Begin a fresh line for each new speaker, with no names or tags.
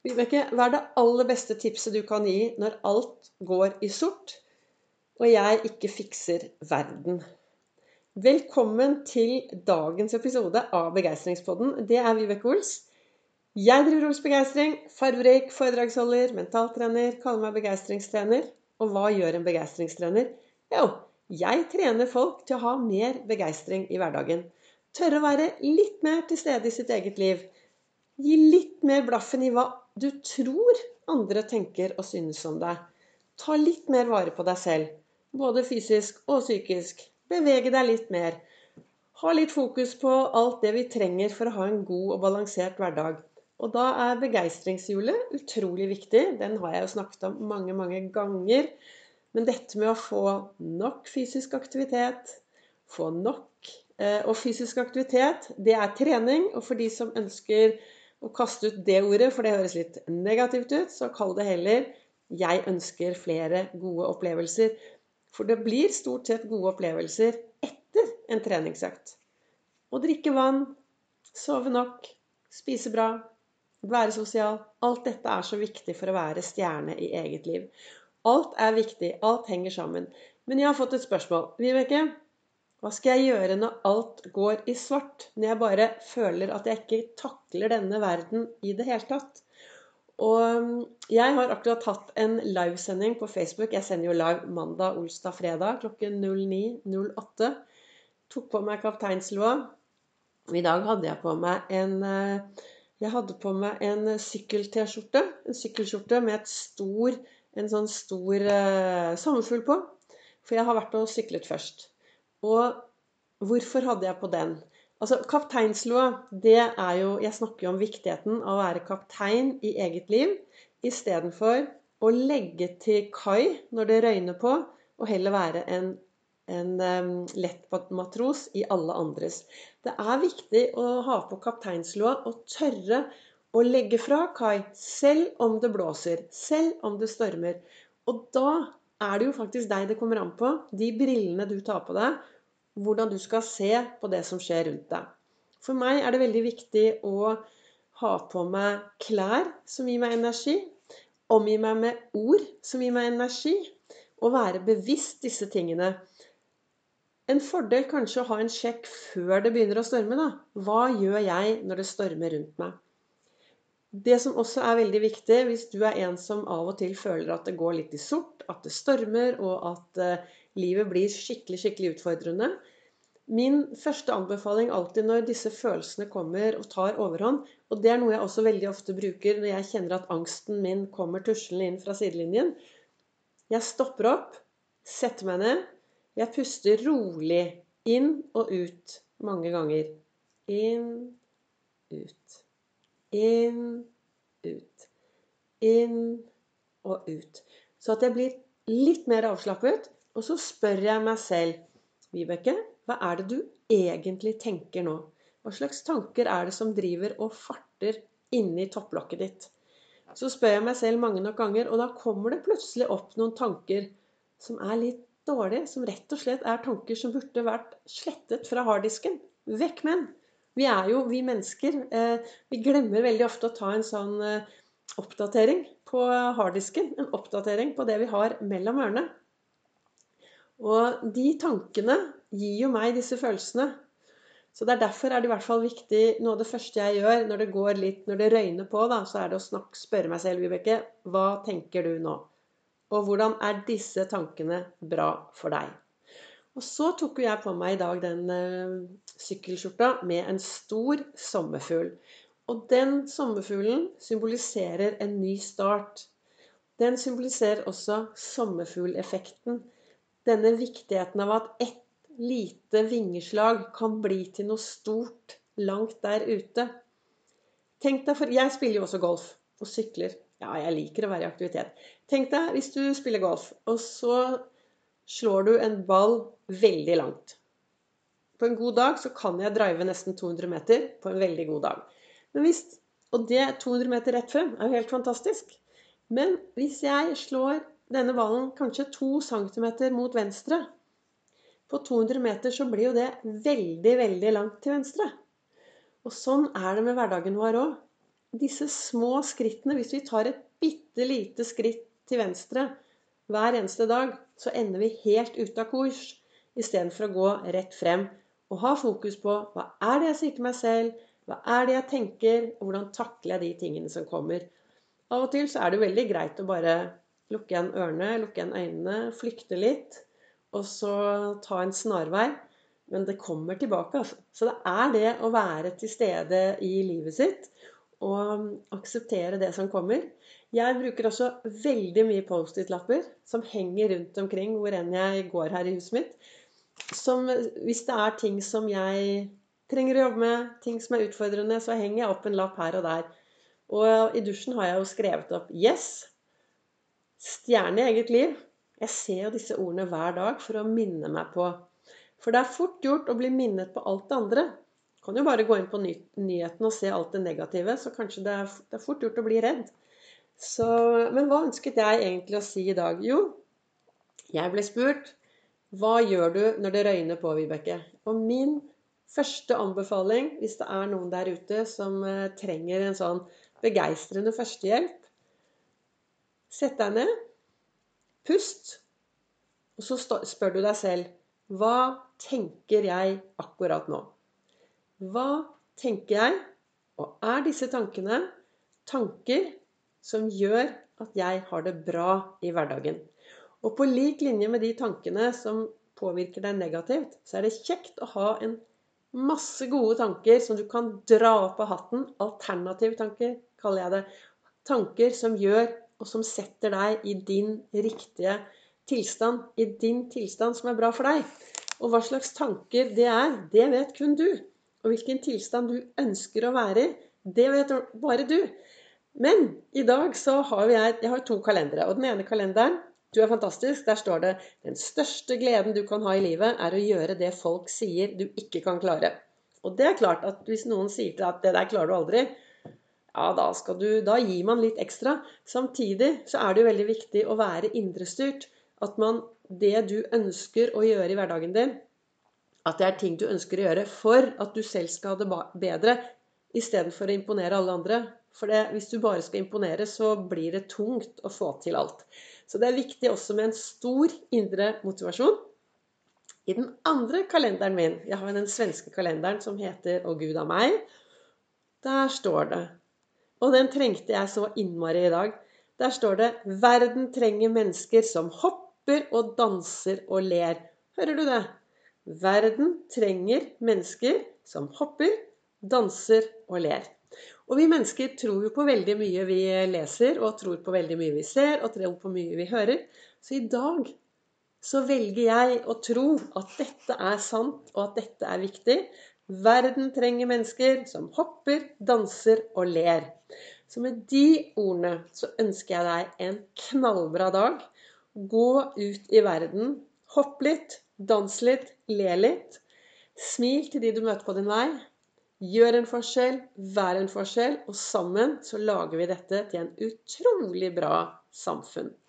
Vibeke, hva er det aller beste tipset du kan gi når alt går i sort, og jeg ikke fikser verden? Velkommen til dagens episode av Begeistringspodden. Det er Vibeke Ols. Jeg driver Ols Begeistring, farverik foredragsholder, mentaltrener, kaller meg begeistringstrener. Og hva gjør en begeistringstrener? Jo, jeg trener folk til å ha mer begeistring i hverdagen. Tørre å være litt mer til stede i sitt eget liv. Gi litt mer blaffen i hva du tror andre tenker og synes om deg. Ta litt mer vare på deg selv, både fysisk og psykisk. Bevege deg litt mer. Ha litt fokus på alt det vi trenger for å ha en god og balansert hverdag. Og da er begeistringshjulet utrolig viktig. Den har jeg jo snakket om mange, mange ganger. Men dette med å få nok fysisk aktivitet, få nok eh, Og fysisk aktivitet, det er trening. Og for de som ønsker å kaste ut det ordet, for det høres litt negativt ut, så kall det heller 'jeg ønsker flere gode opplevelser'. For det blir stort sett gode opplevelser etter en treningsøkt. Å drikke vann, sove nok, spise bra, være sosial Alt dette er så viktig for å være stjerne i eget liv. Alt er viktig. Alt henger sammen. Men jeg har fått et spørsmål. Vibeke, hva skal jeg gjøre når alt går i svart? Når jeg bare føler at jeg ikke takler denne verden i det hele tatt? Og um, jeg har akkurat hatt en livesending på Facebook. Jeg sender jo live mandag, olsdag, fredag klokken 09.08. Tok på meg kapteinslua. I dag hadde jeg på meg en eh, jeg hadde på meg en sykkel-T-skjorte. En sykkelskjorte med stor, en sånn stor uh, sommerfugl på. For jeg har vært og syklet først. Og hvorfor hadde jeg på den? Altså, Kapteinslua, det er jo Jeg snakker jo om viktigheten av å være kaptein i eget liv istedenfor å legge til kai når det røyner på, og heller være en, en um, lett matros i alle andres. Det er viktig å ha på kapteinslua og tørre å legge fra kai selv om det blåser, selv om det stormer. Og da er det jo faktisk deg det kommer an på, de brillene du tar på deg, hvordan du skal se på det som skjer rundt deg. For meg er det veldig viktig å ha på meg klær som gir meg energi, omgi meg med ord som gir meg energi, og være bevisst disse tingene. En fordel kanskje å ha en sjekk før det begynner å storme. da. Hva gjør jeg når det stormer rundt meg? Det som også er veldig viktig, hvis du er en som av og til føler at det går litt i sort, at det stormer, og at uh, livet blir skikkelig, skikkelig utfordrende Min første anbefaling alltid når disse følelsene kommer og tar overhånd, og det er noe jeg også veldig ofte bruker når jeg kjenner at angsten min kommer tuslende inn fra sidelinjen Jeg stopper opp, setter meg ned, jeg puster rolig inn og ut mange ganger. Inn, ut. Inn, ut. Inn og ut. Så at jeg blir litt mer avslappet. Og så spør jeg meg selv Vibeke, hva er det du egentlig tenker nå? Hva slags tanker er det som driver og farter inni topplokket ditt? Så spør jeg meg selv mange nok ganger, og da kommer det plutselig opp noen tanker som er litt dårlige. Som rett og slett er tanker som burde vært slettet fra harddisken. Vekk med den! Vi er jo, vi mennesker, eh, vi glemmer veldig ofte å ta en sånn eh, oppdatering på harddisken. En oppdatering på det vi har mellom ørene. Og de tankene gir jo meg disse følelsene. Så det er derfor er det i hvert fall viktig Noe av det første jeg gjør når det går litt, når det røyner på, da, så er det å snakke, spørre meg selv, Vibeke, hva tenker du nå? Og hvordan er disse tankene bra for deg? Og så tok jo jeg på meg i dag den uh, sykkelskjorta med en stor sommerfugl. Og den sommerfuglen symboliserer en ny start. Den symboliserer også sommerfugleffekten. Denne viktigheten av at ett lite vingeslag kan bli til noe stort langt der ute. Tenk deg, for Jeg spiller jo også golf og sykler. Ja, jeg liker å være i aktivitet. Tenk deg hvis du spiller golf, og så slår du en ball veldig langt. På en god dag så kan jeg drive nesten 200 meter på en veldig god dag. Hvis, og det 200 meter rett frem er jo helt fantastisk. Men hvis jeg slår denne ballen kanskje 2 cm mot venstre På 200 meter så blir jo det veldig, veldig langt til venstre. Og sånn er det med hverdagen vår òg. disse små skrittene Hvis vi tar et bitte lite skritt til venstre hver eneste dag, så ender vi helt ute av kurs istedenfor å gå rett frem og ha fokus på hva er det jeg sier til meg selv, hva er det jeg tenker, og hvordan takler jeg de tingene som kommer. Av og til så er det veldig greit å bare lukke igjen ørene, lukke igjen øynene, flykte litt, og så ta en snarvei. Men det kommer tilbake, altså. Så det er det å være til stede i livet sitt og akseptere det som kommer. Jeg bruker også veldig mye Post-It-lapper som henger rundt omkring hvor enn jeg går her i huset mitt som Hvis det er ting som jeg trenger å jobbe med, ting som er utfordrende, så henger jeg opp en lapp her og der. Og i dusjen har jeg jo skrevet opp 'Yes'. Stjerne i eget liv. Jeg ser jo disse ordene hver dag for å minne meg på. For det er fort gjort å bli minnet på alt det andre. Kan jo bare gå inn på ny nyhetene og se alt det negative, så kanskje det er, det er fort gjort å bli redd. Så, men hva ønsket jeg egentlig å si i dag? Jo, jeg ble spurt hva gjør du når det røyner på, Vibeke? Og min første anbefaling, hvis det er noen der ute som eh, trenger en sånn begeistrende førstehjelp Sett deg ned, pust, og så spør du deg selv Hva tenker jeg akkurat nå? Hva tenker jeg? Og er disse tankene tanker som gjør at jeg har det bra i hverdagen? Og på lik linje med de tankene som påvirker deg negativt, så er det kjekt å ha en masse gode tanker som du kan dra opp av hatten. Alternative tanker, kaller jeg det. Tanker som gjør, og som setter deg i din riktige tilstand. I din tilstand som er bra for deg. Og hva slags tanker det er, det vet kun du. Og hvilken tilstand du ønsker å være i, det vet bare du. Men i dag så har jeg, jeg har to kalendere. Og den ene kalenderen du er fantastisk. Der står det 'Den største gleden du kan ha i livet, er å gjøre det folk sier du ikke kan klare'. Og det er klart at hvis noen sier til deg at 'det der klarer du aldri', ja, da, du, da gir man litt ekstra. Samtidig så er det jo veldig viktig å være indrestyrt. At man Det du ønsker å gjøre i hverdagen din, at det er ting du ønsker å gjøre for at du selv skal ha det bedre, istedenfor å imponere alle andre. For det, hvis du bare skal imponere, så blir det tungt å få til alt. Så det er viktig også med en stor indre motivasjon. I den andre kalenderen min, jeg har den svenske kalenderen som heter 'Å Gud a meg', der står det Og den trengte jeg så innmari i dag. Der står det 'Verden trenger mennesker som hopper og danser og ler'. Hører du det? Verden trenger mennesker som hopper, danser og ler. Og vi mennesker tror jo på veldig mye vi leser, og tror på veldig mye vi ser, og tror på mye vi hører. Så i dag så velger jeg å tro at dette er sant, og at dette er viktig. Verden trenger mennesker som hopper, danser og ler. Så med de ordene så ønsker jeg deg en knallbra dag. Gå ut i verden. Hopp litt, dans litt, le litt. Smil til de du møter på din vei. Gjør en forskjell, vær en forskjell, og sammen så lager vi dette til en utrolig bra samfunn.